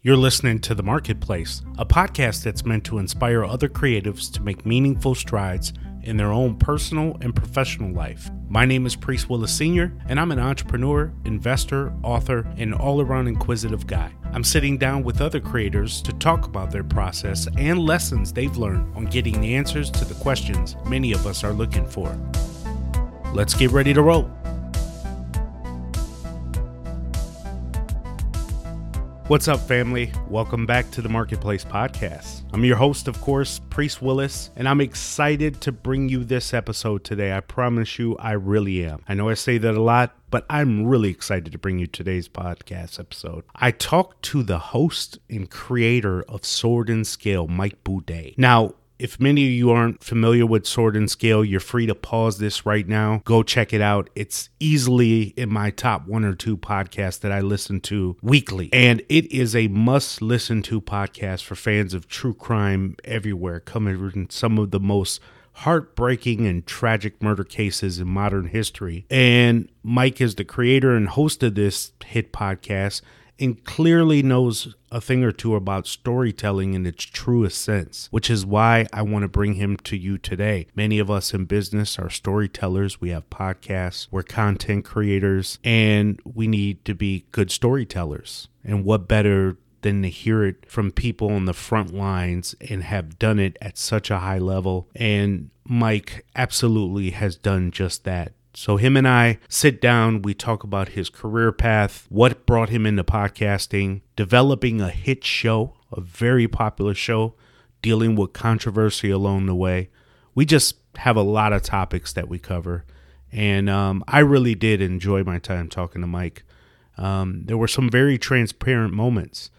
You're listening to The Marketplace, a podcast that's meant to inspire other creatives to make meaningful strides in their own personal and professional life. My name is Priest Willis Sr., and I'm an entrepreneur, investor, author, and all around inquisitive guy. I'm sitting down with other creators to talk about their process and lessons they've learned on getting the answers to the questions many of us are looking for. Let's get ready to roll. What's up, family? Welcome back to the Marketplace Podcast. I'm your host, of course, Priest Willis, and I'm excited to bring you this episode today. I promise you, I really am. I know I say that a lot, but I'm really excited to bring you today's podcast episode. I talked to the host and creator of Sword and Scale, Mike Boudet. Now, if many of you aren't familiar with Sword and Scale, you're free to pause this right now. Go check it out. It's easily in my top one or two podcasts that I listen to weekly. And it is a must listen to podcast for fans of true crime everywhere, covering some of the most heartbreaking and tragic murder cases in modern history. And Mike is the creator and host of this hit podcast and clearly knows a thing or two about storytelling in its truest sense, which is why I want to bring him to you today. Many of us in business are storytellers. We have podcasts, we're content creators, and we need to be good storytellers. And what better than to hear it from people on the front lines and have done it at such a high level? And Mike absolutely has done just that. So, him and I sit down, we talk about his career path, what brought him into podcasting, developing a hit show, a very popular show, dealing with controversy along the way. We just have a lot of topics that we cover. And um, I really did enjoy my time talking to Mike. Um, there were some very transparent moments.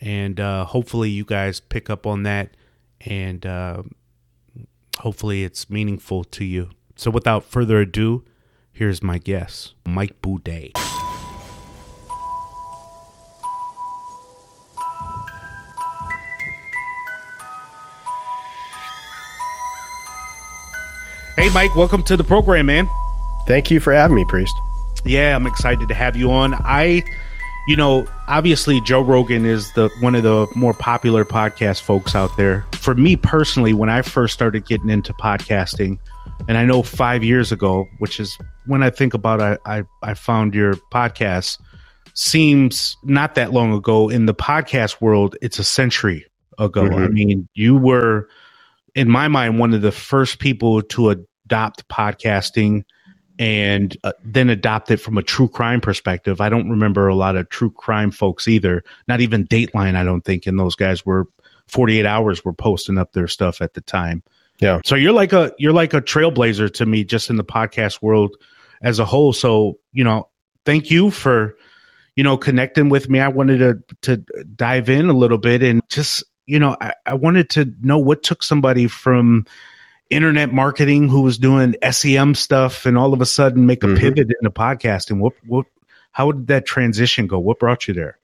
And uh, hopefully, you guys pick up on that. And uh, hopefully, it's meaningful to you. So, without further ado, Here's my guess Mike Boudet. Hey, Mike, welcome to the program, man. Thank you for having me, Priest. Yeah, I'm excited to have you on. I, you know, obviously Joe Rogan is the one of the more popular podcast folks out there. For me personally, when I first started getting into podcasting, and I know five years ago, which is when I think about I, I, I found your podcast, seems not that long ago. In the podcast world, it's a century ago. Mm-hmm. I mean, you were, in my mind, one of the first people to adopt podcasting and uh, then adopt it from a true crime perspective. I don't remember a lot of true crime folks either. Not even Dateline, I don't think, and those guys were 48 hours were posting up their stuff at the time. Yeah. So you're like a you're like a trailblazer to me just in the podcast world as a whole. So, you know, thank you for you know connecting with me. I wanted to to dive in a little bit and just, you know, I, I wanted to know what took somebody from internet marketing who was doing SEM stuff and all of a sudden make a mm-hmm. pivot into podcasting. What what how did that transition go? What brought you there?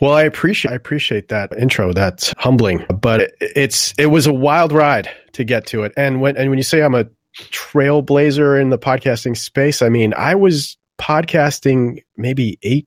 Well, I appreciate I appreciate that intro. That's humbling, but it's it was a wild ride to get to it. And when and when you say I'm a trailblazer in the podcasting space, I mean I was podcasting maybe eight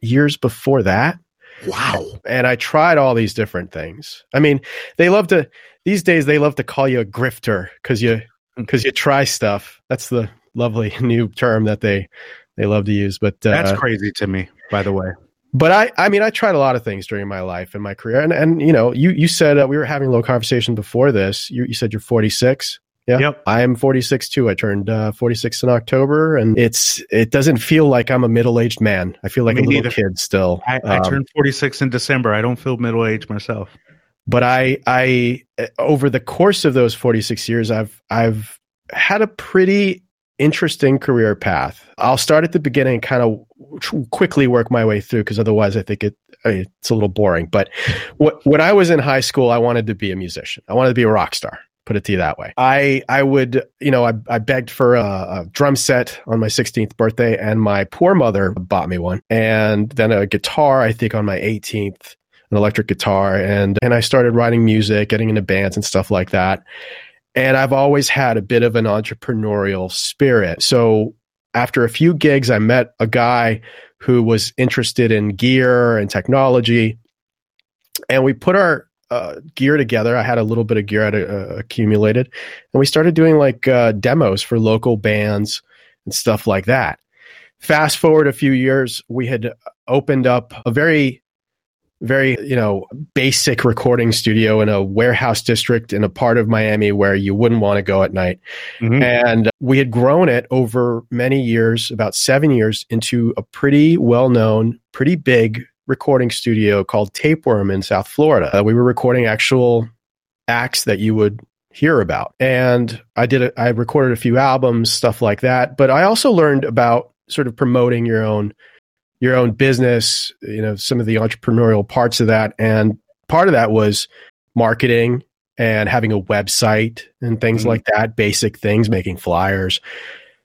years before that. Wow! And I tried all these different things. I mean, they love to these days. They love to call you a grifter because you because you try stuff. That's the lovely new term that they they love to use. But uh, that's crazy to me, by the way but I, I mean, I tried a lot of things during my life and my career. And, and you know, you, you said uh, we were having a little conversation before this. You, you said you're 46. Yeah. Yep. I am 46 too. I turned uh, 46 in October and it's, it doesn't feel like I'm a middle aged man. I feel like Me a little neither. kid still. I, I um, turned 46 in December. I don't feel middle aged myself. But I, I, over the course of those 46 years, I've, I've had a pretty interesting career path. I'll start at the beginning kind of quickly work my way through because otherwise I think it it's a little boring. But what, when I was in high school, I wanted to be a musician. I wanted to be a rock star. Put it to you that way. I I would you know I, I begged for a, a drum set on my 16th birthday, and my poor mother bought me one, and then a guitar. I think on my 18th, an electric guitar, and and I started writing music, getting into bands and stuff like that. And I've always had a bit of an entrepreneurial spirit. So after a few gigs, I met a guy who was interested in gear and technology. and we put our uh, gear together. I had a little bit of gear I had uh, accumulated, and we started doing like uh, demos for local bands and stuff like that. Fast forward a few years, we had opened up a very very you know basic recording studio in a warehouse district in a part of Miami where you wouldn't want to go at night. Mm-hmm. and we had grown it over many years about 7 years into a pretty well known pretty big recording studio called Tapeworm in South Florida. Uh, we were recording actual acts that you would hear about. And I did a, I recorded a few albums stuff like that. But I also learned about sort of promoting your own your own business, you know, some of the entrepreneurial parts of that. And part of that was marketing and having a website and things mm-hmm. like that, basic things, making flyers.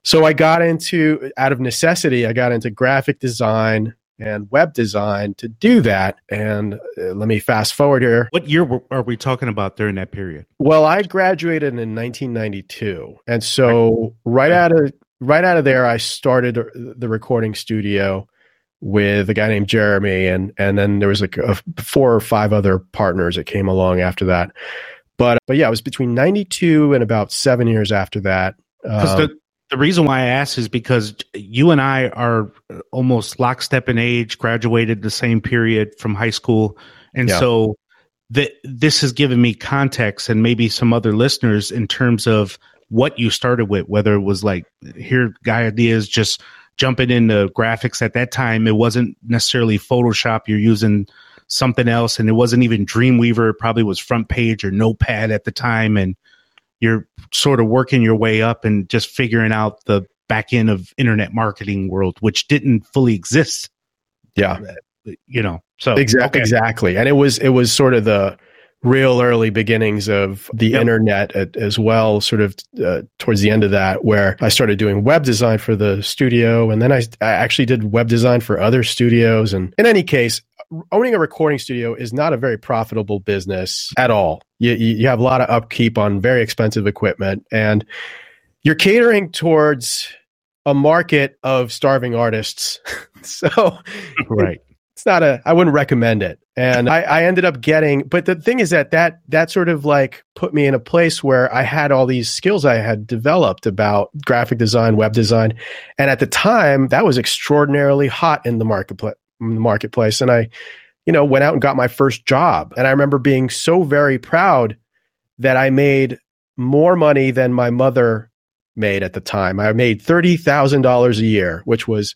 So I got into, out of necessity, I got into graphic design and web design to do that. And uh, let me fast forward here. What year are we talking about during that period? Well, I graduated in 1992. And so right out of right out of there I started the recording studio with a guy named Jeremy, and and then there was like a, four or five other partners that came along after that. But but yeah, it was between ninety two and about seven years after that. Um, the, the reason why I asked is because you and I are almost lockstep in age, graduated the same period from high school, and yeah. so that this has given me context and maybe some other listeners in terms of what you started with, whether it was like here guy ideas just jumping into graphics at that time, it wasn't necessarily Photoshop. You're using something else, and it wasn't even Dreamweaver. It probably was Front Page or Notepad at the time, and you're sort of working your way up and just figuring out the back end of internet marketing world, which didn't fully exist. Yeah, you know. So exactly, okay. exactly, and it was it was sort of the real early beginnings of the yep. internet at, as well, sort of uh, towards the end of that, where I started doing web design for the studio. And then I, I actually did web design for other studios. And in any case, owning a recording studio is not a very profitable business at all. You, you have a lot of upkeep on very expensive equipment, and you're catering towards a market of starving artists. so, right it's not a i wouldn't recommend it. And I, I ended up getting but the thing is that that that sort of like put me in a place where i had all these skills i had developed about graphic design web design. And at the time that was extraordinarily hot in the marketplace marketplace. And i you know went out and got my first job. And i remember being so very proud that i made more money than my mother made at the time. I made $30000 a year which was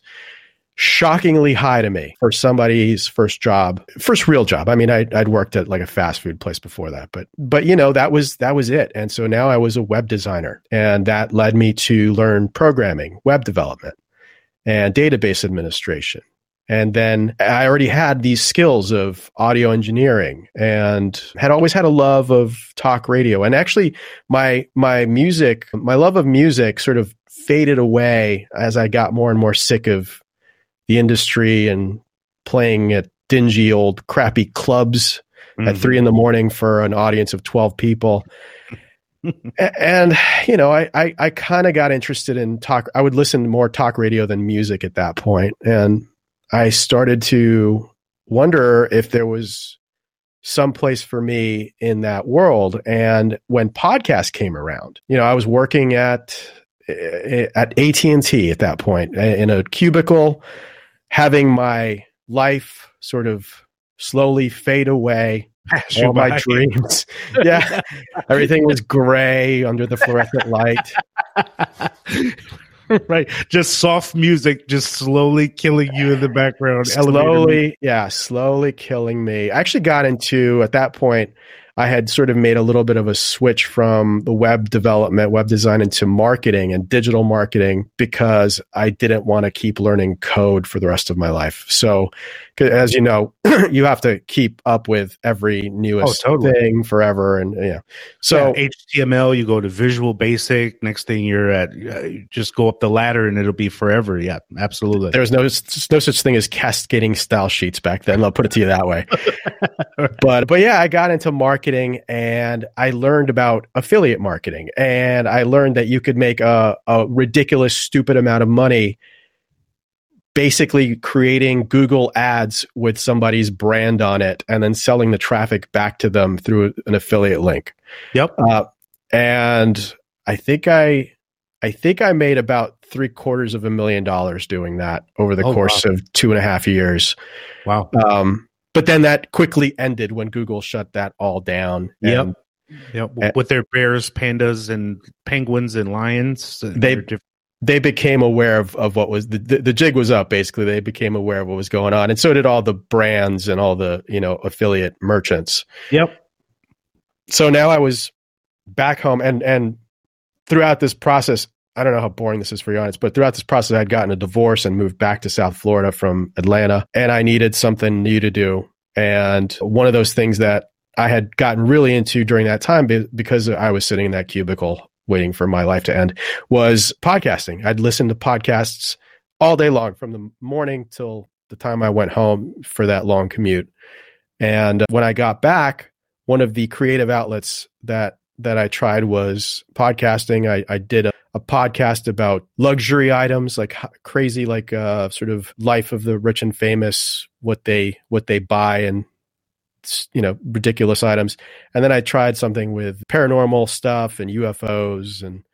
shockingly high to me for somebody's first job, first real job. I mean, I, would worked at like a fast food place before that, but but you know that was that was it. And so now I was a web designer, and that led me to learn programming, web development, and database administration. And then I already had these skills of audio engineering and had always had a love of talk radio. And actually my my music, my love of music sort of faded away as I got more and more sick of the industry and playing at dingy old crappy clubs mm-hmm. at three in the morning for an audience of 12 people. and you know, I I, I kind of got interested in talk. I would listen to more talk radio than music at that point, and I started to wonder if there was some place for me in that world. And when podcast came around, you know, I was working at at AT and T at that point in a cubicle having my life sort of slowly fade away all my dreams. yeah. Everything was gray under the fluorescent light. right. Just soft music just slowly killing you in the background. Slowly, yeah, slowly killing me. I actually got into at that point I had sort of made a little bit of a switch from the web development, web design into marketing and digital marketing because I didn't want to keep learning code for the rest of my life. So, as you know, you have to keep up with every newest oh, totally. thing forever. And yeah, so yeah, HTML, you go to Visual Basic. Next thing you're at, uh, just go up the ladder and it'll be forever. Yeah, absolutely. There was no no such thing as cascading style sheets back then. I'll put it to you that way. but but yeah, I got into marketing marketing and I learned about affiliate marketing and I learned that you could make a, a ridiculous, stupid amount of money basically creating Google ads with somebody's brand on it and then selling the traffic back to them through an affiliate link. Yep. Uh, and I think I, I think I made about three quarters of a million dollars doing that over the Oh, course wow. of two and a half years. Wow. Um, but then that quickly ended when Google shut that all down. Yep. And Yep. Uh, With their bears, pandas, and penguins and lions. They- they're they became aware of, of what was the, the the jig was up basically they became aware of what was going on and so did all the brands and all the you know affiliate merchants Yep. so now i was back home and and throughout this process i don't know how boring this is for your audience but throughout this process i'd gotten a divorce and moved back to south florida from atlanta and i needed something new to do. And one of those things that i had gotten really into during that time because i was sitting in that cubicle waiting for my life to end was podcasting. I'd listen to podcasts all day long from the morning till the time i went home for that long commute. And when i got back one of the creative outlets that that I tried was podcasting. I, I did a, a podcast about luxury items, like crazy, like uh, sort of life of the rich and famous, what they what they buy, and you know ridiculous items. And then I tried something with paranormal stuff and UFOs, and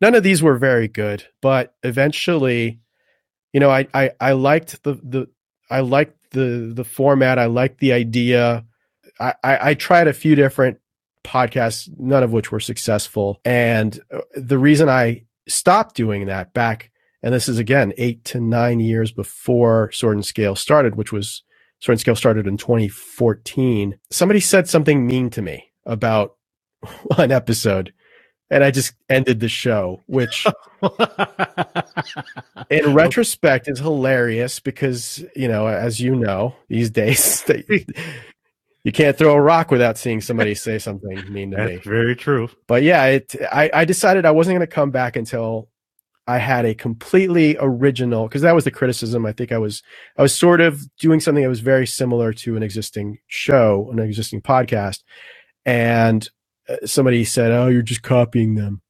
none of these were very good. But eventually, you know, I I, I liked the the I liked the the format. I liked the idea. I, I, I tried a few different podcasts, none of which were successful. And uh, the reason I stopped doing that back, and this is again eight to nine years before Sword and Scale started, which was Sword and Scale started in 2014. Somebody said something mean to me about one episode, and I just ended the show, which in retrospect is hilarious because you know as you know these days they, you can't throw a rock without seeing somebody say something mean to me. That's very true. but yeah it i, I decided i wasn't going to come back until i had a completely original because that was the criticism. I think i was i was sort of doing something that was very similar to an existing show an existing podcast and uh, somebody said oh you're just copying them.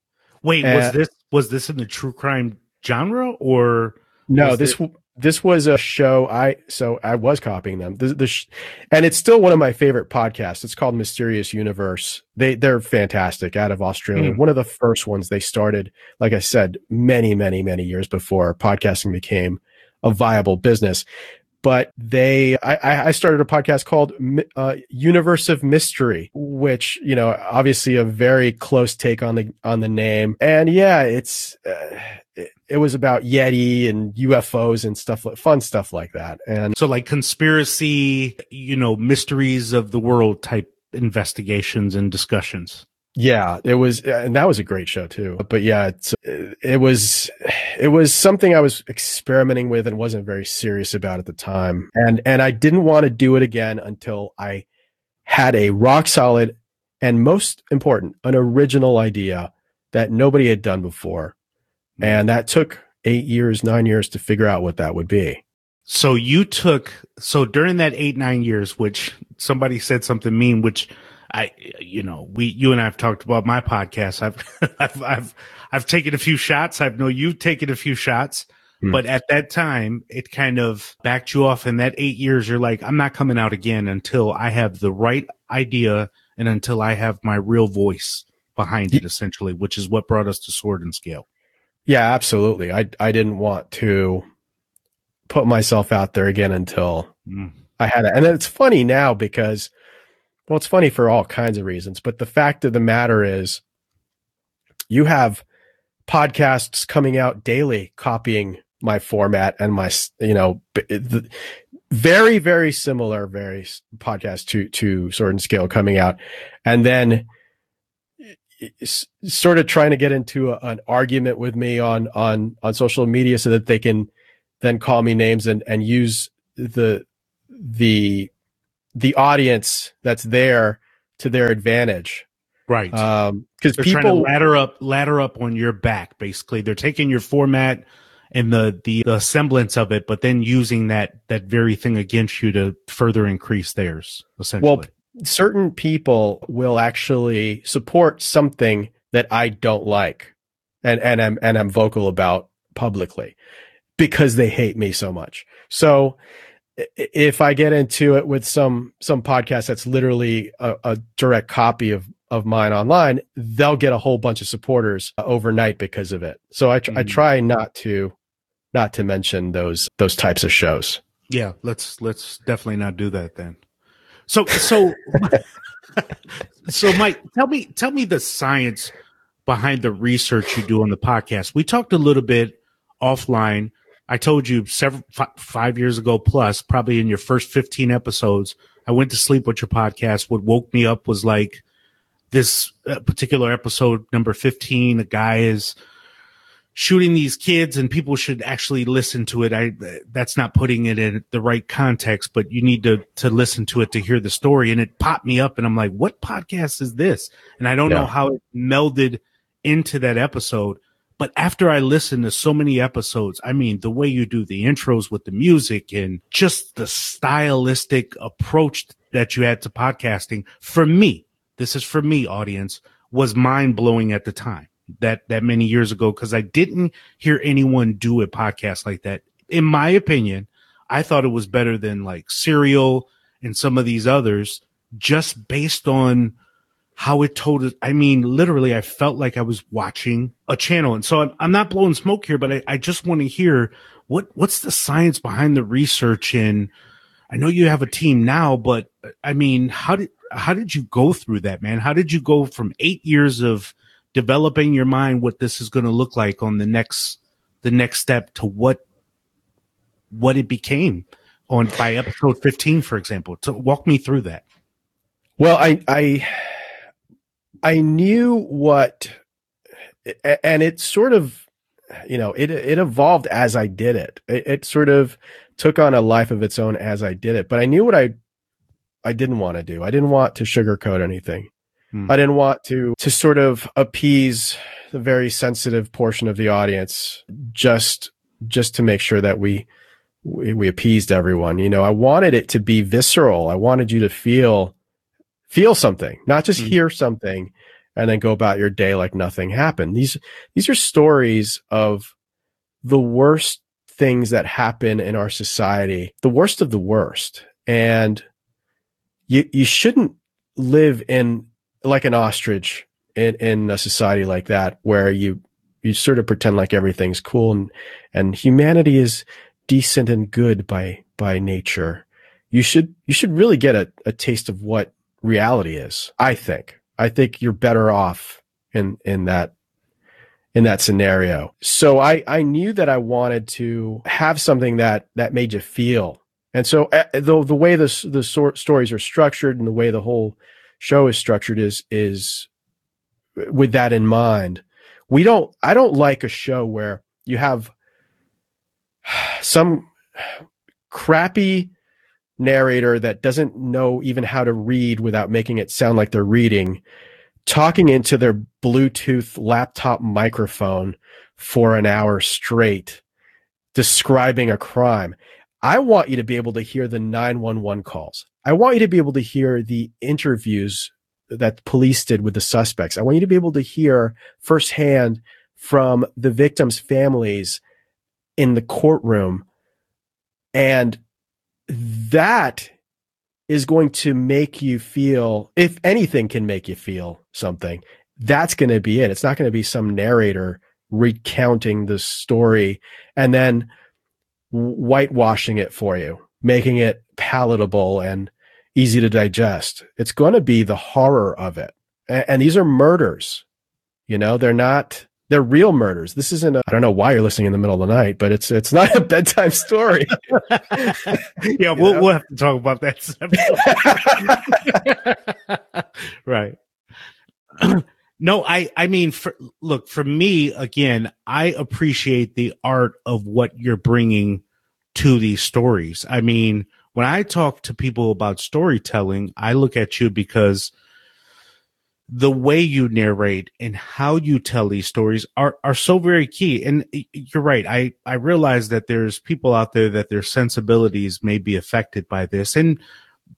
Wait, Uh, was this was this in the true crime genre or No, this it- this was a show I so I was copying them. The, the sh- and it's still one of my favorite podcasts. It's called Mysterious Universe. They they're fantastic out of Australia. Hmm. One of the first ones they started, like I said, many many many years before podcasting became a viable business. But they, I, I I started a podcast called uh, Universe of Mystery, which you know, obviously a very close take on the on the name. And yeah, it's uh, it, was about Yeti and UFOs and stuff like fun stuff like that. And so like conspiracy, you know, mysteries of the world type investigations and discussions? yeah, it was, and that was a great show too. But yeah, it's, it was, it was something I was experimenting with and wasn't very serious about at the time. And, and I didn't want to do it again until I had a rock solid and most important, an original idea that nobody had done before. And that took eight years, nine years to figure out what that would be. So you took so during that eight nine years, which somebody said something mean, which I you know we you and I have talked about my podcast. I've I've I've I've taken a few shots. I know you've taken a few shots, Hmm. but at that time it kind of backed you off. In that eight years, you're like, I'm not coming out again until I have the right idea and until I have my real voice behind it. Essentially, which is what brought us to Sword and Scale. Yeah, absolutely. I I didn't want to put myself out there again until Mm. I had it. And it's funny now because well, it's funny for all kinds of reasons, but the fact of the matter is you have podcasts coming out daily copying my format and my you know b- the, very very similar very podcast to to sword and scale coming out and then sort of trying to get into a, an argument with me on on on social media so that they can then call me names and and use the the the audience that's there to their advantage Right. um because They're trying to people ladder up, ladder up on your back. Basically, they're taking your format and the, the the semblance of it, but then using that that very thing against you to further increase theirs. Essentially, certain people will actually support something that I don't like and and I'm and I'm vocal about publicly. because they hate me so much. So if I get into it with some some podcast that's literally a, a direct copy of of mine online, they'll get a whole bunch of supporters overnight because of it. So I, tr- mm. I try not to not to mention those those types of shows. Yeah, let's let's definitely not do that then. So so so Mike, tell me tell me the science behind the research you do on the podcast. We talked a little bit offline I told you several f- five years ago plus, probably in your first 15 episodes, I went to sleep with your podcast. What woke me up was like this uh, particular episode, number 15. A guy is shooting these kids and people should actually listen to it. I, that's not putting it in the right context, but you need to, to listen to it to hear the story. And it popped me up and I'm like, what podcast is this? And I don't yeah. know how it melded into that episode but after I listened to so many episodes, I mean, the way you do the intros with the music and just the stylistic approach that you had to podcasting, for me, this is for me, audience, was mind blowing at the time that that many years ago because I didn't hear anyone do a podcast like that. In my opinion, I thought it was better than like Serial and some of these others, just based on how it told it. I mean, literally, I felt like I was watching a channel. And so I'm, I'm not blowing smoke here, but I, I just want to hear what, what's the science behind the research? And I know you have a team now, but I mean, how did, how did you go through that, man? How did you go from eight years of developing your mind, what this is going to look like on the next, the next step to what, what it became on by episode 15, for example, to walk me through that. Well, I, I, I knew what, and it sort of, you know, it it evolved as I did it. it. It sort of took on a life of its own as I did it. But I knew what I I didn't want to do. I didn't want to sugarcoat anything. Hmm. I didn't want to to sort of appease the very sensitive portion of the audience just just to make sure that we we, we appeased everyone. You know, I wanted it to be visceral. I wanted you to feel feel something, not just mm. hear something and then go about your day like nothing happened. These these are stories of the worst things that happen in our society, the worst of the worst. And you you shouldn't live in like an ostrich in, in a society like that where you you sort of pretend like everything's cool and and humanity is decent and good by by nature. You should you should really get a, a taste of what reality is. I think. I think you're better off in in that in that scenario. So I I knew that I wanted to have something that that made you feel. And so uh, the the way the the sort stories are structured and the way the whole show is structured is is with that in mind. We don't I don't like a show where you have some crappy narrator that doesn't know even how to read without making it sound like they're reading talking into their Bluetooth laptop microphone for an hour straight, describing a crime. I want you to be able to hear the 911 calls. I want you to be able to hear the interviews that police did with the suspects. I want you to be able to hear firsthand from the victims' families in the courtroom and that is going to make you feel, if anything can make you feel something, that's going to be it. It's not going to be some narrator recounting the story and then whitewashing it for you, making it palatable and easy to digest. It's going to be the horror of it. And, and these are murders. You know, they're not they're real murders. This isn't. I don't know why you're listening in the middle of the night, but it's it's not a bedtime story. yeah, we'll we'll have to talk about that. right. no, I I mean, for, look for me again. I appreciate the art of what you're bringing to these stories. I mean, when I talk to people about storytelling, I look at you because the way you narrate and how you tell these stories are, are so very key. And you're right. I, I realize that there's people out there that their sensibilities may be affected by this. And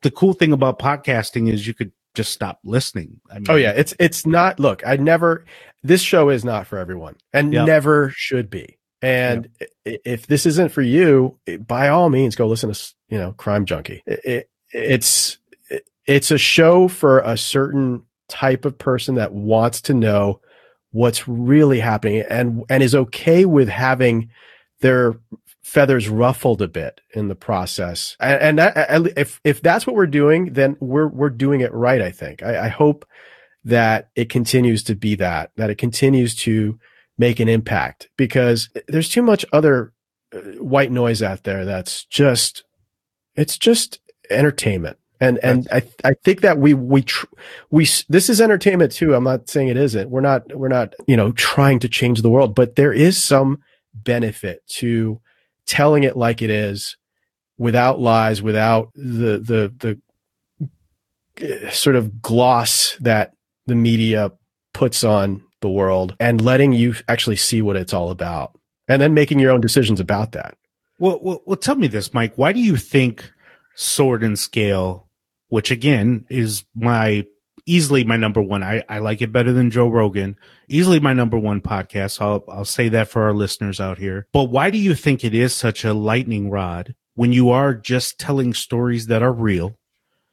the cool thing about podcasting is you could just stop listening. I mean, oh yeah. It's, it's not, look, I never, this show is not for everyone and yep. never should be. And yeah. if this isn't for you, by all means, go listen to you know Crime Junkie. It, it, it's it's a show for a certain type of person that wants to know what's really happening and and is okay with having their feathers ruffled a bit in the process. And, and that, if if that's what we're doing, then we're we're doing it right. I think. I, I hope that it continues to be that that it continues to make an impact because there's too much other uh, white noise out there that's just it's just entertainment and and I I think that we we tr- we this is entertainment too. I'm not saying it isn't. We're not we're not you know trying to change the world, but there is some benefit to telling it like it is, without lies, without the the the uh, sort of gloss that the media puts on the world, and letting you actually see what it's all about, and then making your own decisions about that. Well, well, well tell me this, Mike. Why do you think Sword and Scale which again is my easily my number one. I, I like it better than Joe Rogan. Easily my number one podcast. I'll I'll say that for our listeners out here. But why do you think it is such a lightning rod when you are just telling stories that are real?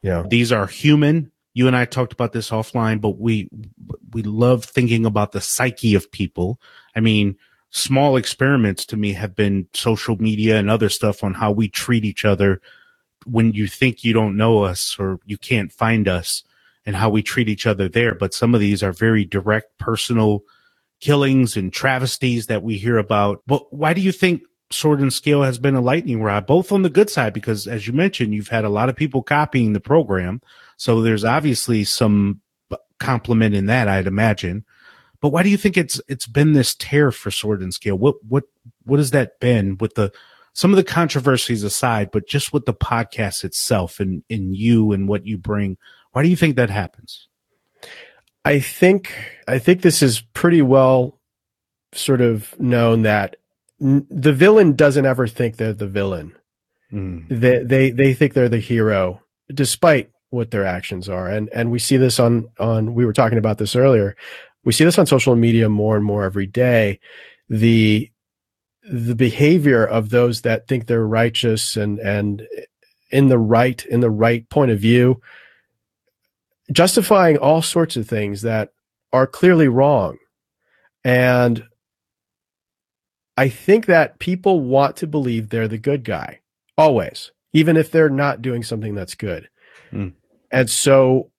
Yeah. These are human. You and I talked about this offline, but we we love thinking about the psyche of people. I mean, small experiments to me have been social media and other stuff on how we treat each other when you think you don't know us or you can't find us and how we treat each other there. But some of these are very direct personal killings and travesties that we hear about. But why do you think Sword and Scale has been a lightning rod, both on the good side? Because as you mentioned, you've had a lot of people copying the program. So there's obviously some compliment in that, I'd imagine. But why do you think it's it's been this tear for Sword and Scale? What what what has that been with the some of the controversies aside, but just with the podcast itself and in you and what you bring, why do you think that happens? I think I think this is pretty well sort of known that n- the villain doesn't ever think they're the villain. Mm. They they they think they're the hero, despite what their actions are. And and we see this on on we were talking about this earlier. We see this on social media more and more every day. The the behavior of those that think they're righteous and and in the right in the right point of view justifying all sorts of things that are clearly wrong and i think that people want to believe they're the good guy always even if they're not doing something that's good mm. And so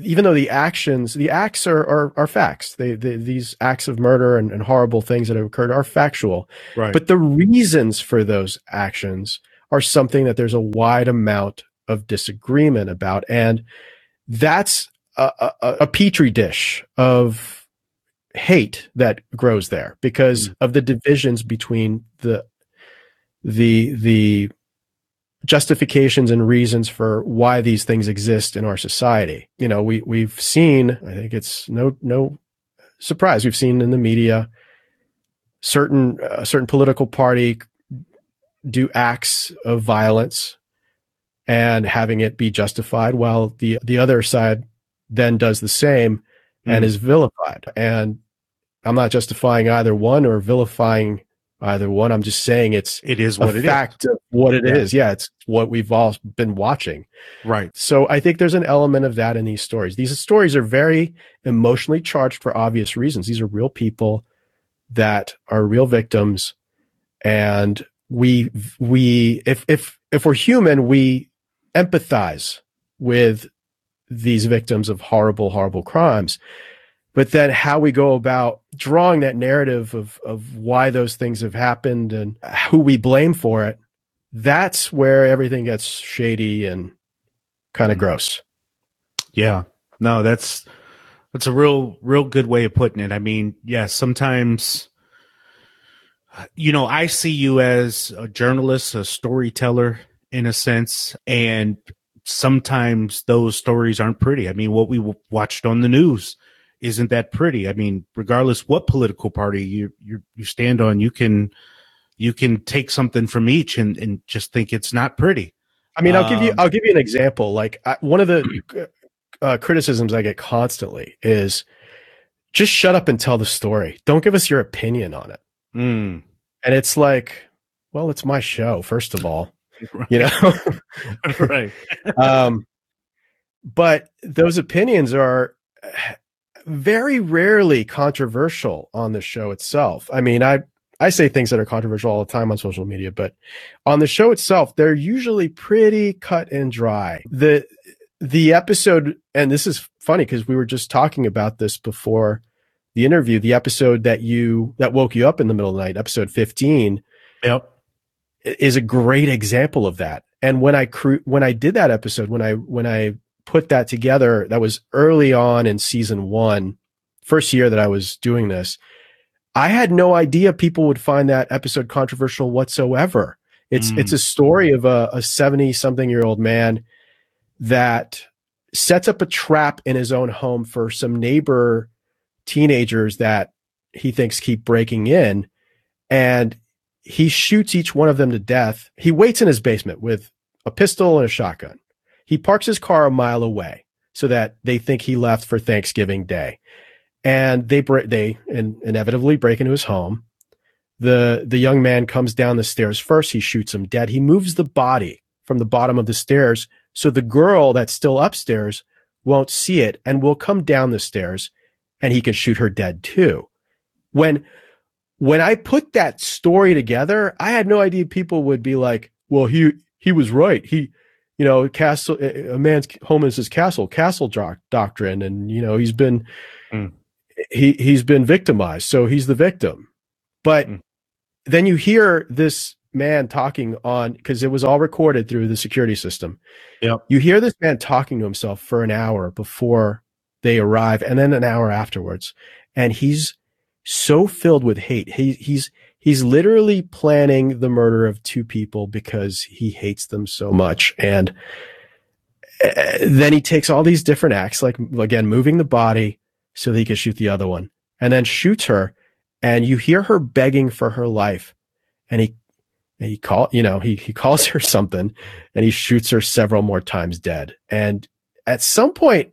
even though the actions, the acts are are, are facts. They, they, these acts of murder and, and horrible things that have occurred are factual. Right. But the reasons for those actions are something that there's a wide amount of disagreement about, and that's a, a, a petri dish of hate that grows there because mm. of the divisions between the the the justifications and reasons for why these things exist in our society. You know, we we've seen, I think it's no no surprise, we've seen in the media certain a certain political party do acts of violence and having it be justified while the the other side then does the same mm. and is vilified. And I'm not justifying either one or vilifying either one. I'm just saying it's it is what a it fact is. of what it yeah. is. Yeah, it's what we've all been watching. Right. So I think there's an element of that in these stories. These stories are very emotionally charged for obvious reasons. These are real people that are real victims, and we we if if if we're human, we empathize with these victims of horrible horrible crimes but then how we go about drawing that narrative of of why those things have happened and who we blame for it that's where everything gets shady and kind of mm-hmm. gross. Yeah. No that's that's a real real good way of putting it. I mean yes yeah, sometimes you know i see you as a journalist a storyteller in a sense and sometimes those stories aren't pretty. I mean what we watched on the news isn't that pretty. I mean, regardless what political party you you you stand on, you can you can take something from each and and just think it's not pretty. I mean, I'll um, give you um, I'll give you an example. Like I, one of the uh, criticisms I get constantly is just shut up and tell the story. Don't give us your opinion on it. Mm. And it's like, well, it's my show, first of all, you know? right. um, but those opinions are very rarely controversial on the show itself. I mean, I I say things that are controversial all the time on social media, but on the show itself, they're usually pretty cut and dry. The the episode, and this is funny because we were just talking about this before the interview. The episode that you that woke you up in the middle of the night, episode fifteen, Yep. is a great example of that. And when I cru- when I did that episode, when I when I put that together, that was early on in season one, first year that I was doing this. I had no idea people would find that episode controversial whatsoever. It's Mm. it's a story of a 70 something year old man that sets up a trap in his own home for some neighbor teenagers that he thinks keep breaking in and he shoots each one of them to death. He waits in his basement with a pistol and a shotgun. He parks his car a mile away so that they think he left for Thanksgiving Day. And they they in, inevitably break into his home. The the young man comes down the stairs first. He shoots him dead. He moves the body from the bottom of the stairs so the girl that's still upstairs won't see it and will come down the stairs and he can shoot her dead too. When when I put that story together, I had no idea people would be like, "Well, he he was right. He, you know, castle a man's home is his castle, castle doc- doctrine, and you know he's been Mm. he he's been victimized, so he's the victim." But Mm. then you hear this man talking on because it was all recorded through the security system. Yep. You hear this man talking to himself for an hour before they arrive, and then an hour afterwards, and he's so filled with hate. He, he's he's literally planning the murder of two people because he hates them so much. And uh, then he takes all these different acts, like again, moving the body so that he can shoot the other one, and then shoots her. And you hear her begging for her life, and he he call you know he he calls her something, and he shoots her several more times dead. And at some point,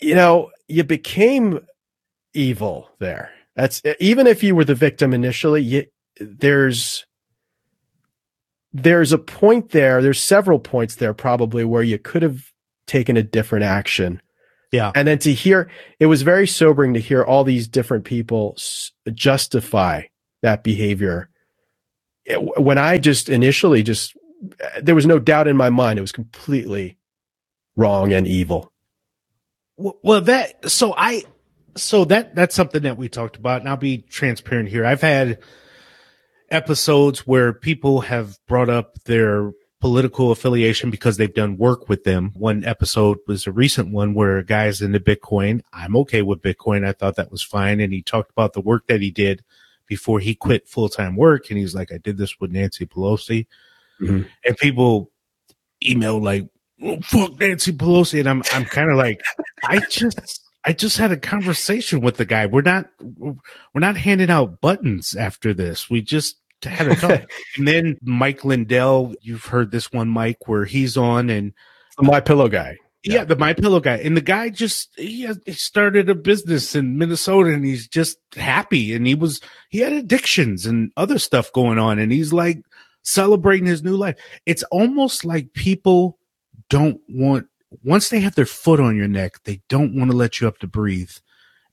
you know, you became evil there. That's even if you were the victim initially, you, there's there's a point there. There's several points there probably where you could have taken a different action. Yeah. And then to hear it was very sobering to hear all these different people s- justify that behavior. It- when I just initially just uh, there was no doubt in my mind it was completely wrong and evil. Well, well, that so I so that that's something that we talked about, and I'll be transparent here. I've had episodes where people have brought up their political affiliation because they've done work with them. One episode was a recent one where a guy's into Bitcoin. I'm okay with Bitcoin. I thought that was fine, and he talked about the work that he did before he quit full time work, and he's like, "I did this with Nancy Pelosi," Mhm. and people email like, well, fuck Nancy Pelosi. And I'm, I'm kind of like, I just, I just had a conversation with the guy. We're not, we're not handing out buttons after this. We just had a talk. and then Mike Lindell, you've heard this one, Mike, where he's on and My pillow guy. yeah, the My Pillow guy, and the guy just he, has, he started a business in Minnesota, and he's just happy. And he was he had addictions and other stuff going on, and he's like celebrating his new life. It's almost like people don't want once they have their foot on your neck, they don't want to let you up to breathe.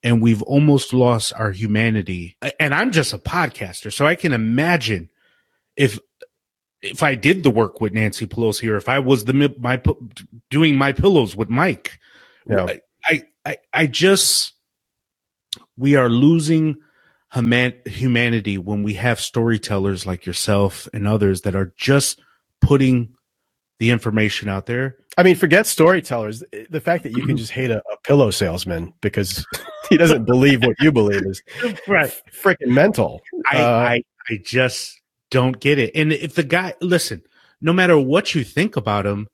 And we've almost lost our humanity. And I'm just a podcaster, so I can imagine if if I did the work with Nancy Pelosi or if I was the my doing my pillows with Mike. Yeah. I, I I I just we are losing human, humanity when we have storytellers like yourself and others that are just putting the information out there. I mean, forget storytellers. The fact that you can just hate a, a pillow salesman because he doesn't believe what you believe is Right. freaking mental. I, Uh, I I just don't get it. And if the guy listen, no matter what you think about him,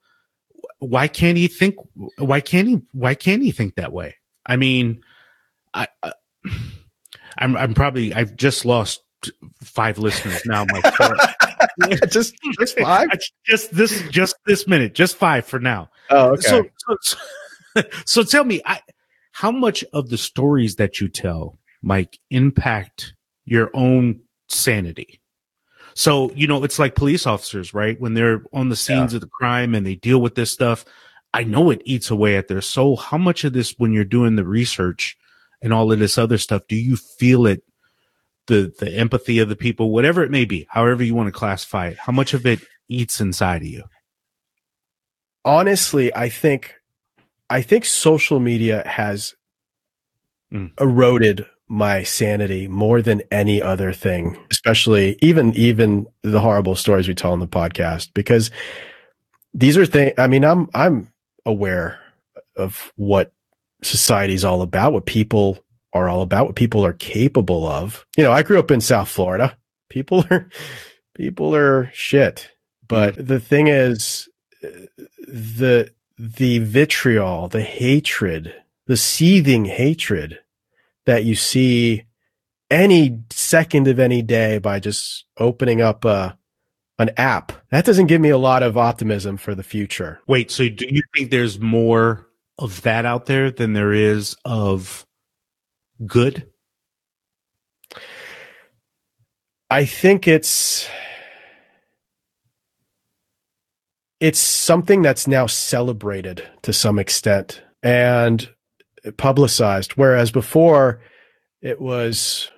why can't he think why can't he why can't he think that way? I mean, I, I I'm I'm probably I've just lost five listeners now. My just, just five. just this just this minute, just five for now. Oh, okay. So, so, so, so tell me, I, how much of the stories that you tell, Mike, impact your own sanity. So, you know, it's like police officers, right? When they're on the scenes yeah. of the crime and they deal with this stuff, I know it eats away at their soul. How much of this, when you're doing the research and all of this other stuff, do you feel it? The, the empathy of the people, whatever it may be, however you want to classify it, how much of it eats inside of you? Honestly, I think, I think social media has mm. eroded my sanity more than any other thing, especially even even the horrible stories we tell on the podcast because these are things I mean I'm I'm aware of what society's all about, what people are all about, what people are capable of. You know, I grew up in South Florida. People are people are shit. But mm. the thing is the the vitriol, the hatred, the seething hatred that you see any second of any day by just opening up a an app. That doesn't give me a lot of optimism for the future. Wait, so do you think there's more of that out there than there is of good? I think it's it's something that's now celebrated to some extent. And publicized. Whereas before, it was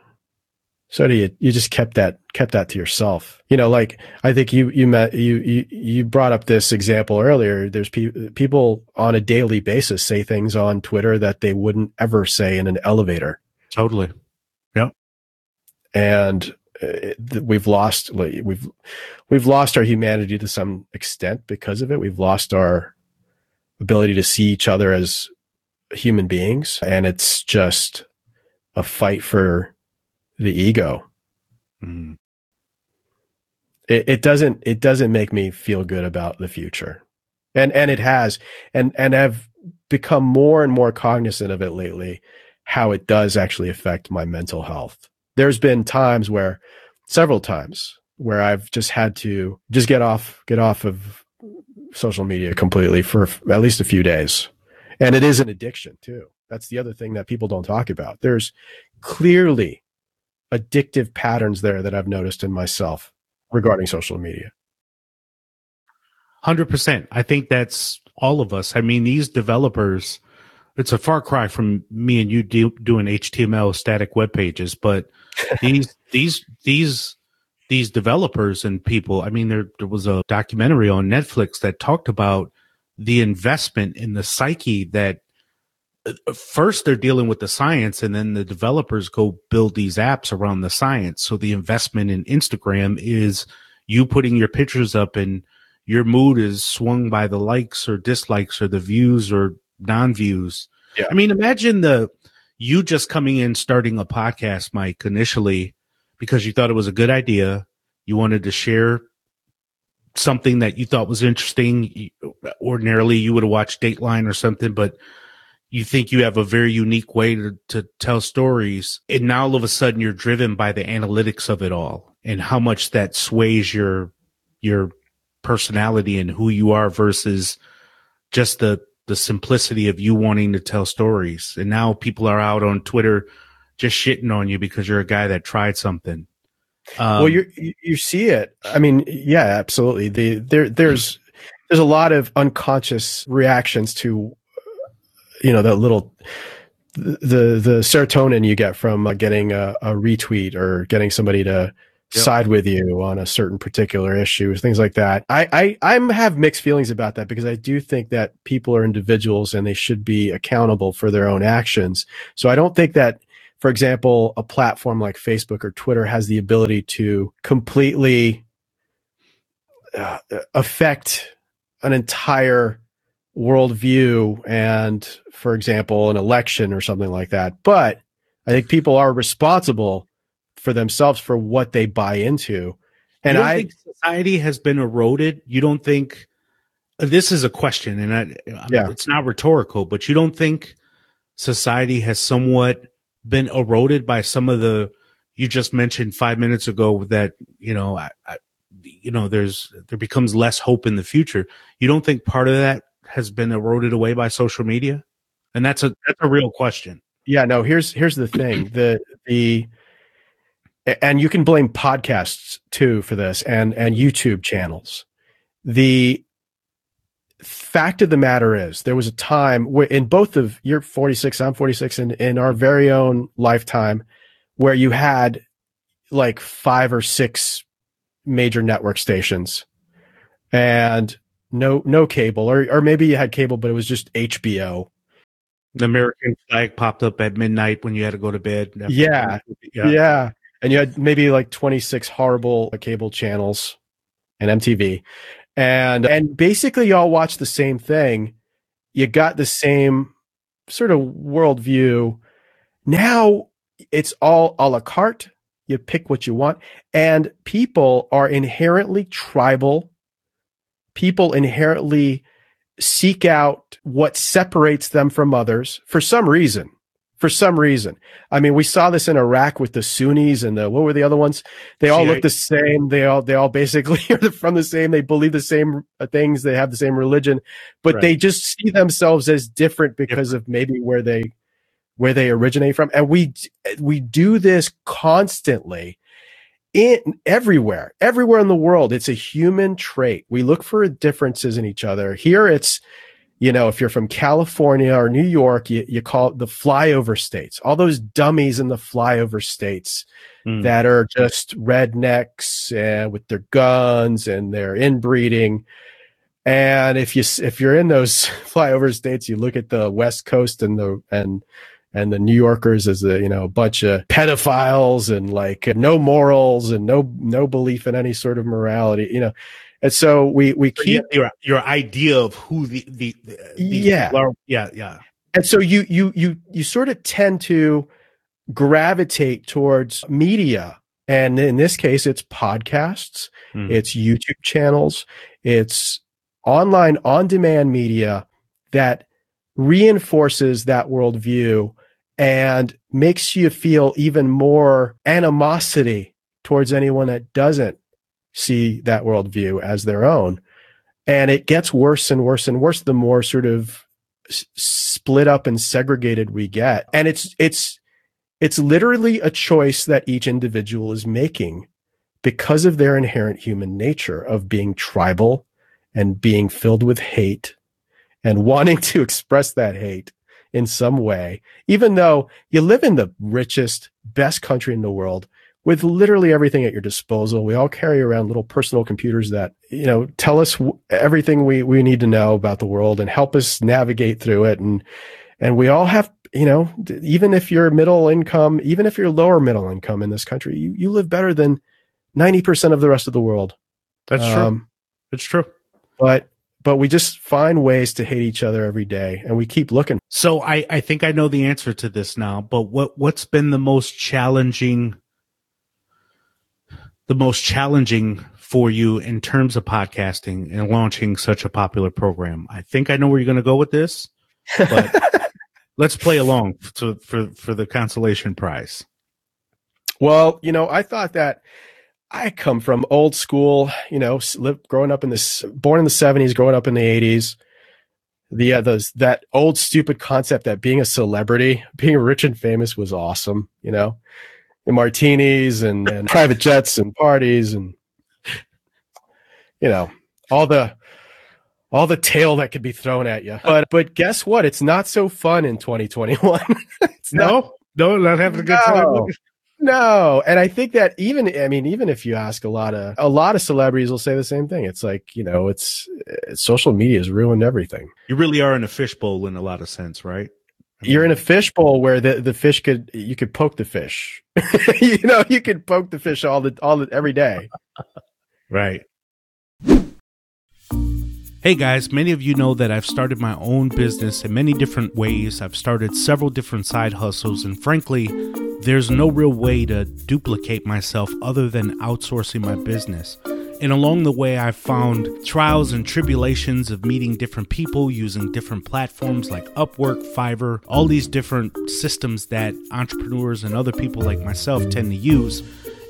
sort of you, you just kept that kept that to yourself. You know, like I think you you met you you you brought up this example earlier. There's pe- people on a daily basis say things on Twitter that they wouldn't ever say in an elevator. Totally. Yeah. And uh, we've lost we've we've lost our humanity to some extent because of it. We've lost our ability to see each other as human beings and it's just a fight for the ego. Mm. It, it doesn't it doesn't make me feel good about the future. And and it has and and I've become more and more cognizant of it lately how it does actually affect my mental health. There's been times where several times where I've just had to just get off get off of social media completely for at least a few days and it is an addiction too. That's the other thing that people don't talk about. There's clearly addictive patterns there that I've noticed in myself regarding social media. 100%. I think that's all of us. I mean, these developers, it's a far cry from me and you do, doing HTML static web pages, but these, these, these, these developers and people, I mean, there, there was a documentary on Netflix that talked about the investment in the psyche that first they're dealing with the science and then the developers go build these apps around the science so the investment in instagram is you putting your pictures up and your mood is swung by the likes or dislikes or the views or non-views yeah. i mean imagine the you just coming in starting a podcast mike initially because you thought it was a good idea you wanted to share something that you thought was interesting. Ordinarily, you would have watched Dateline or something, but you think you have a very unique way to, to tell stories. And now all of a sudden you're driven by the analytics of it all and how much that sways your, your personality and who you are versus just the, the simplicity of you wanting to tell stories. And now people are out on Twitter just shitting on you because you're a guy that tried something. Um, well, you you see it. I mean, yeah, absolutely. The there there's there's a lot of unconscious reactions to you know that little the the serotonin you get from uh, getting a, a, retweet or getting somebody to yep. side with you on a certain particular issue, things like that. I I I'm have mixed feelings about that because I do think that people are individuals and they should be accountable for their own actions. So I don't think that for example, a platform like Facebook or Twitter has the ability to completely uh, affect an entire worldview and, for example, an election or something like that. But I think people are responsible for themselves for what they buy into. And I think society has been eroded. You don't think uh, this is a question, and I, yeah. it's not rhetorical, but you don't think society has somewhat been eroded by some of the you just mentioned five minutes ago that you know I, I, you know there's there becomes less hope in the future you don't think part of that has been eroded away by social media? And that's a that's a real question. Yeah no here's here's the thing. The the and you can blame podcasts too for this and and YouTube channels. The fact of the matter is there was a time where in both of you're 46 i'm 46 and in our very own lifetime where you had like five or six major network stations. And no no cable or or maybe you had cable but it was just hbo the american flag popped up at midnight when you had to go to bed yeah, yeah yeah and you had maybe like 26 horrible uh, cable channels and mtv and and basically y'all watched the same thing. You got the same sort of worldview. Now it's all a la carte. You pick what you want, and people are inherently tribal. People inherently seek out what separates them from others for some reason for some reason. I mean, we saw this in Iraq with the Sunnis and the what were the other ones? They all look the same. They all they all basically are from the same. They believe the same uh, things. They have the same religion, but right. they just see themselves as different because of maybe where they where they originate from. And we we do this constantly in everywhere, everywhere in the world. It's a human trait. We look for differences in each other. Here, it's you know, if you're from California or New York, you, you call it the flyover states, all those dummies in the flyover states mm. that are just rednecks and with their guns and their inbreeding. And if you, if you're in those flyover states, you look at the West coast and the, and, and the New Yorkers as a, you know, a bunch of pedophiles and like no morals and no, no belief in any sort of morality, you know, and so we we keep your your idea of who the the, the yeah yeah yeah. And so you you you you sort of tend to gravitate towards media, and in this case, it's podcasts, mm. it's YouTube channels, it's online on demand media that reinforces that worldview and makes you feel even more animosity towards anyone that doesn't see that worldview as their own. And it gets worse and worse and worse the more sort of s- split up and segregated we get. And it's, it's, it's literally a choice that each individual is making because of their inherent human nature of being tribal and being filled with hate and wanting to express that hate in some way, even though you live in the richest, best country in the world with literally everything at your disposal. We all carry around little personal computers that, you know, tell us w- everything we, we need to know about the world and help us navigate through it. And, and we all have, you know, even if you're middle income, even if you're lower middle income in this country, you, you live better than 90% of the rest of the world. That's um, true. It's true. But, but we just find ways to hate each other every day and we keep looking. So I, I think I know the answer to this now, but what, what's been the most challenging the most challenging for you in terms of podcasting and launching such a popular program? I think I know where you're going to go with this, but let's play along to, for for the consolation prize. Well, you know, I thought that I come from old school, you know, lived, growing up in this, born in the '70s, growing up in the '80s. The uh, those that old stupid concept that being a celebrity, being rich and famous was awesome, you know and martinis and, and private jets and parties and you know all the all the tail that could be thrown at you. But but guess what? It's not so fun in 2021. no, no, not having a good no, time. No, and I think that even I mean even if you ask a lot of a lot of celebrities will say the same thing. It's like you know it's, it's social media has ruined everything. You really are in a fishbowl in a lot of sense, right? you're in a fishbowl where the, the fish could you could poke the fish. you know, you could poke the fish all the all the every day. right. Hey guys, many of you know that I've started my own business in many different ways. I've started several different side hustles, and frankly, there's no real way to duplicate myself other than outsourcing my business. And along the way, I've found trials and tribulations of meeting different people using different platforms like Upwork, Fiverr, all these different systems that entrepreneurs and other people like myself tend to use.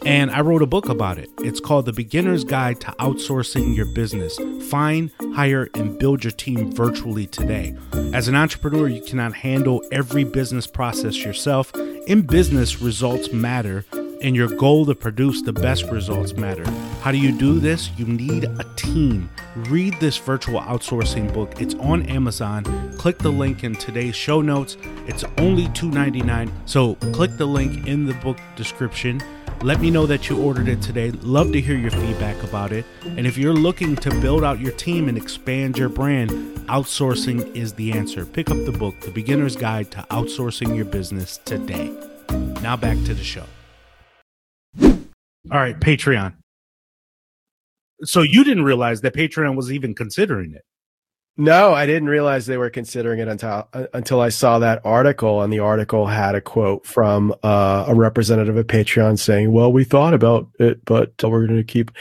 And I wrote a book about it. It's called The Beginner's Guide to Outsourcing Your Business. Find, hire, and build your team virtually today. As an entrepreneur, you cannot handle every business process yourself. In business, results matter and your goal to produce the best results matter. How do you do this? You need a team. Read this virtual outsourcing book. It's on Amazon. Click the link in today's show notes. It's only $2.99. So click the link in the book description. Let me know that you ordered it today. Love to hear your feedback about it. And if you're looking to build out your team and expand your brand, outsourcing is the answer. Pick up the book, The Beginner's Guide to Outsourcing Your Business today. Now back to the show. All right, Patreon. So you didn't realize that Patreon was even considering it. No, I didn't realize they were considering it until until I saw that article, and the article had a quote from uh, a representative of Patreon saying, "Well, we thought about it, but we're going to keep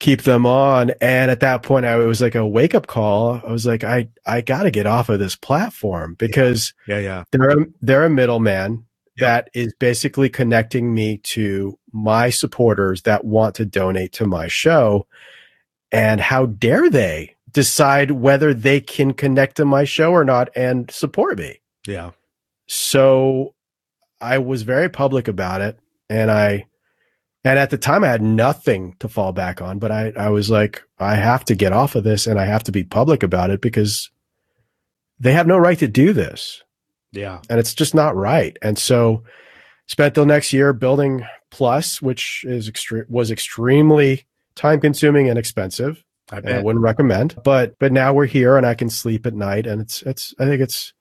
keep them on." And at that point, I it was like a wake up call. I was like, "I I got to get off of this platform because yeah, yeah, they're a, they're a middleman that is basically connecting me to my supporters that want to donate to my show. And how dare they decide whether they can connect to my show or not and support me? Yeah. So I was very public about it. And I, and at the time I had nothing to fall back on, but I, I was like, I have to get off of this and I have to be public about it because they have no right to do this. Yeah. And it's just not right. And so spent the next year building Plus, which is extre- was extremely time consuming and expensive. I, I, wouldn't recommend. But but now we're here and I can sleep at night and it's it's I think it's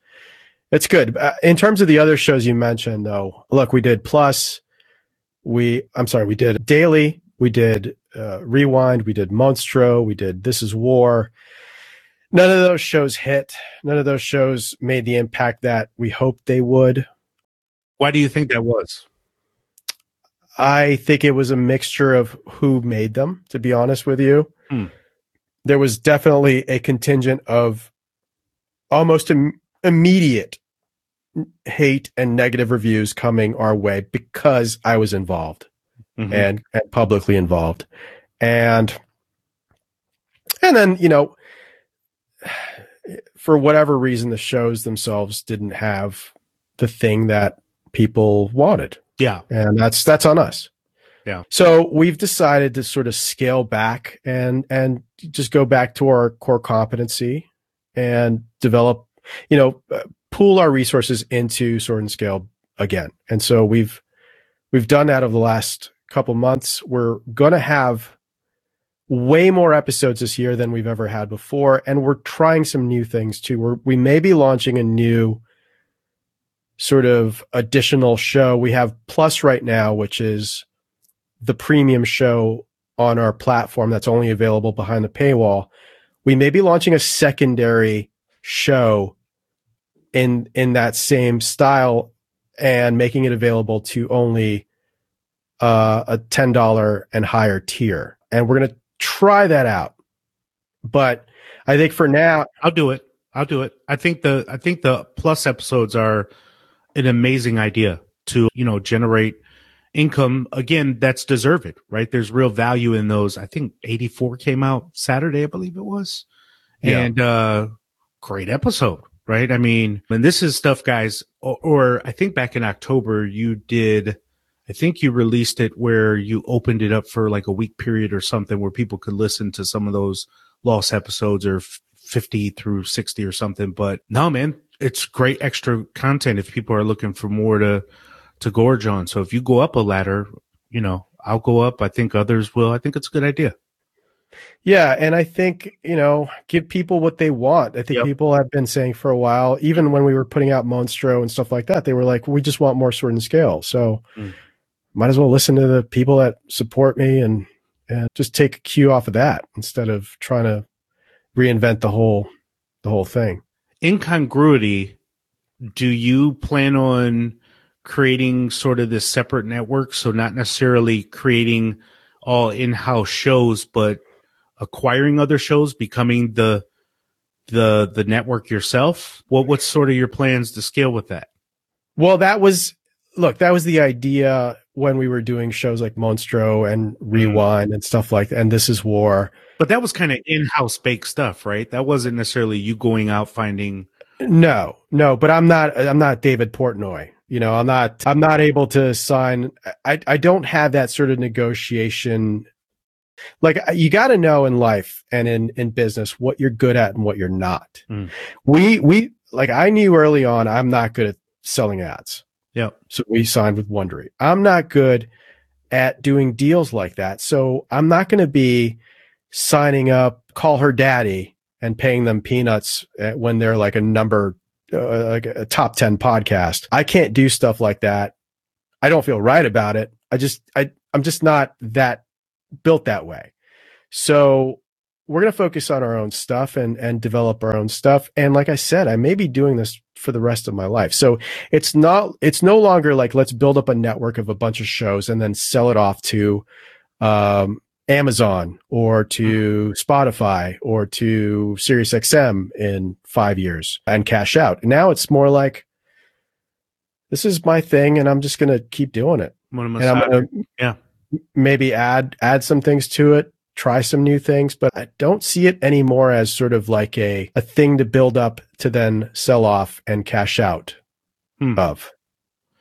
it's good. Uh, in terms of the other shows you mentioned though, look, we did Plus, we I'm sorry, we did Daily, we did uh, Rewind, we did Monstro, we did This Is War none of those shows hit. None of those shows made the impact that we hoped they would. Why do you think that was? I think it was a mixture of who made them, to be honest with you. Hmm. There was definitely a contingent of almost Im- immediate hate and negative reviews coming our way because I was involved mm-hmm. and, and publicly involved. And and then, you know, for whatever reason, the shows themselves didn't have the thing that people wanted. Yeah. And that's, that's on us. Yeah. So we've decided to sort of scale back and, and just go back to our core competency and develop, you know, uh, pool our resources into Sword and Scale again. And so we've, we've done that over the last couple months. We're going to have way more episodes this year than we've ever had before. And we're trying some new things too. We're, we may be launching a new sort of additional show. We have Plus right now, which is the premium show on our platform that's only available behind the paywall. We may be launching a secondary show in in that same style and making it available to only uh, a $10 and higher tier. And we're going to try that out. But I think for now, I'll do it. I'll do it. I think the I think the plus episodes are an amazing idea to you know generate income again that's deserved right there's real value in those i think 84 came out saturday i believe it was yeah. and uh great episode right i mean and this is stuff guys or, or i think back in october you did I think you released it where you opened it up for like a week period or something where people could listen to some of those lost episodes or 50 through 60 or something. But no, man, it's great extra content if people are looking for more to, to gorge on. So if you go up a ladder, you know, I'll go up. I think others will. I think it's a good idea. Yeah, and I think you know, give people what they want. I think yep. people have been saying for a while, even when we were putting out Monstro and stuff like that, they were like, "We just want more sword and scale." So, mm might as well listen to the people that support me and and just take a cue off of that instead of trying to reinvent the whole the whole thing. Incongruity, do you plan on creating sort of this separate network? So not necessarily creating all in-house shows but acquiring other shows becoming the the the network yourself? What what's sort of your plans to scale with that? Well that was look that was the idea when we were doing shows like Monstro and mm-hmm. Rewind mm. and stuff like that. And This Is War. But that was kind of in-house baked stuff, right? That wasn't necessarily you going out finding. No, no, but I'm not, I'm not David Portnoy. You know, I'm not I'm not able to sign I I don't have that sort of negotiation like you got to know in life and in in business what you're good at and what you're not. Mm. We we like I knew early on I'm not good at selling ads. Yeah. So we signed with Wondery. I'm not good at doing deals like that. So I'm not going to be signing up call her daddy and paying them peanuts when they're like a number uh, like a top 10 podcast. I can't do stuff like that. I don't feel right about it. I just I I'm just not that built that way. So we're going to focus on our own stuff and and develop our own stuff. And like I said, I may be doing this for the rest of my life. So it's not it's no longer like let's build up a network of a bunch of shows and then sell it off to um, Amazon or to Spotify or to SiriusXM in five years and cash out. Now it's more like this is my thing and I'm just going to keep doing it. and I'm gonna, yeah, maybe add add some things to it, try some new things, but I don't see it anymore as sort of like a a thing to build up to then sell off and cash out hmm. of.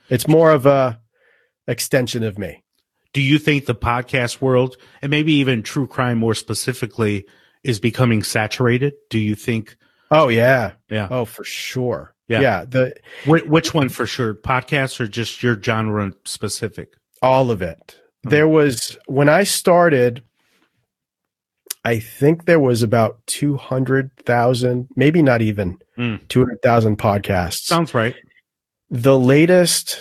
It's more of a extension of me. Do you think the podcast world and maybe even true crime more specifically is becoming saturated? Do you think Oh yeah. Yeah. Oh, for sure. Yeah. Yeah. The which, which one for sure? Podcasts or just your genre specific? All of it. There was when I started, I think there was about two hundred thousand, maybe not even mm. two hundred thousand podcasts. Sounds right. The latest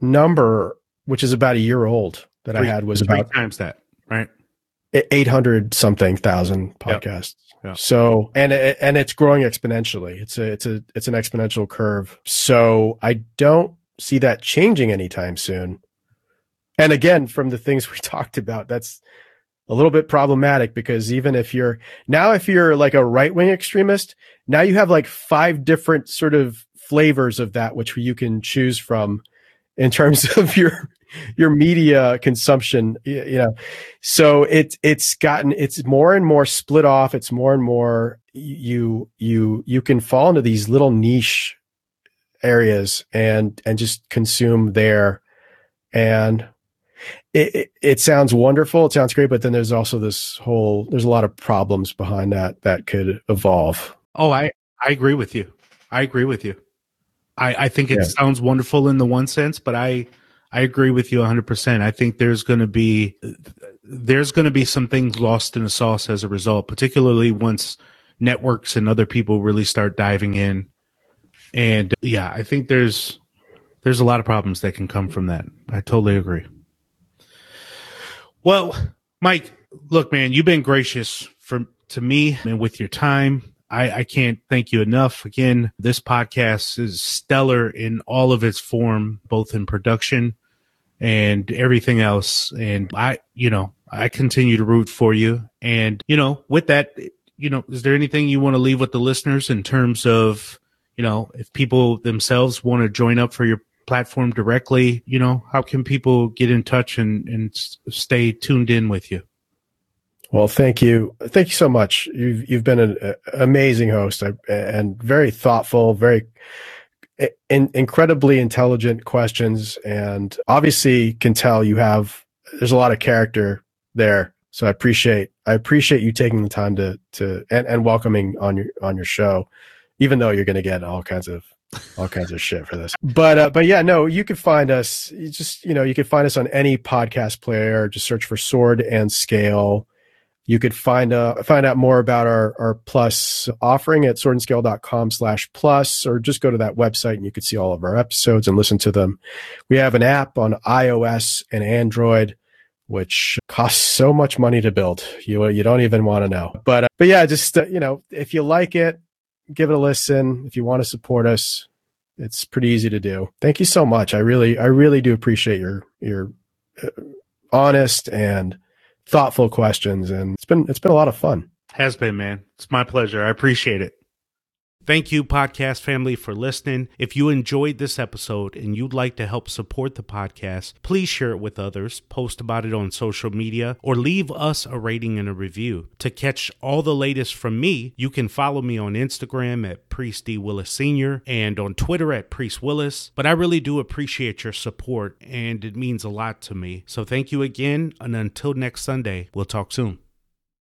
number, which is about a year old, that three, I had was about times that, right? Eight hundred something thousand podcasts. Yep. Yep. So and and it's growing exponentially. It's a it's a it's an exponential curve. So I don't see that changing anytime soon. And again, from the things we talked about, that's a little bit problematic because even if you're now, if you're like a right wing extremist, now you have like five different sort of flavors of that, which you can choose from in terms of your your media consumption you know. So it it's gotten it's more and more split off. It's more and more you you you can fall into these little niche areas and and just consume there. And it, it, it sounds wonderful. It sounds great, but then there's also this whole, there's a lot of problems behind that that could evolve. Oh, I, I agree with you. I agree with you. I, I think it yeah. sounds wonderful in the one sense, but I, I agree with you 100%. I think there's going to be, there's going to be some things lost in the sauce as a result, particularly once networks and other people really start diving in. And yeah, I think there's, there's a lot of problems that can come from that. I totally agree. Well, Mike, look, man, you've been gracious for to me and with your time. I, I can't thank you enough. Again, this podcast is stellar in all of its form, both in production and everything else. And I, you know, I continue to root for you. And, you know, with that, you know, is there anything you want to leave with the listeners in terms of, you know, if people themselves want to join up for your platform directly, you know, how can people get in touch and, and stay tuned in with you? Well, thank you. Thank you so much. You've, you've been an uh, amazing host and very thoughtful, very in, incredibly intelligent questions. And obviously can tell you have, there's a lot of character there. So I appreciate, I appreciate you taking the time to, to, and, and welcoming on your, on your show, even though you're going to get all kinds of all kinds of shit for this. But uh, but yeah, no, you can find us. You just you know you can find us on any podcast player. Just search for Sword and Scale. You could find uh, find out more about our our plus offering at swordandscale.com slash plus, or just go to that website and you could see all of our episodes and listen to them. We have an app on iOS and Android which costs so much money to build. You you don't even want to know. But uh, but yeah, just uh, you know, if you like it, give it a listen. If you want to support us, it's pretty easy to do. Thank you so much. I really, I really do appreciate your, your uh, honest and thoughtful questions. And it's been, it's been a lot of fun. Has been, man. It's my pleasure. I appreciate it. Thank you, podcast family, for listening. If you enjoyed this episode and you'd like to help support the podcast, please share it with others, post about it on social media, or leave us a rating and a review. To catch all the latest from me, you can follow me on Instagram at Priest D. Willis Sr. and on Twitter at Priest Willis. But I really do appreciate your support, and it means a lot to me. So thank you again, and until next Sunday, we'll talk soon.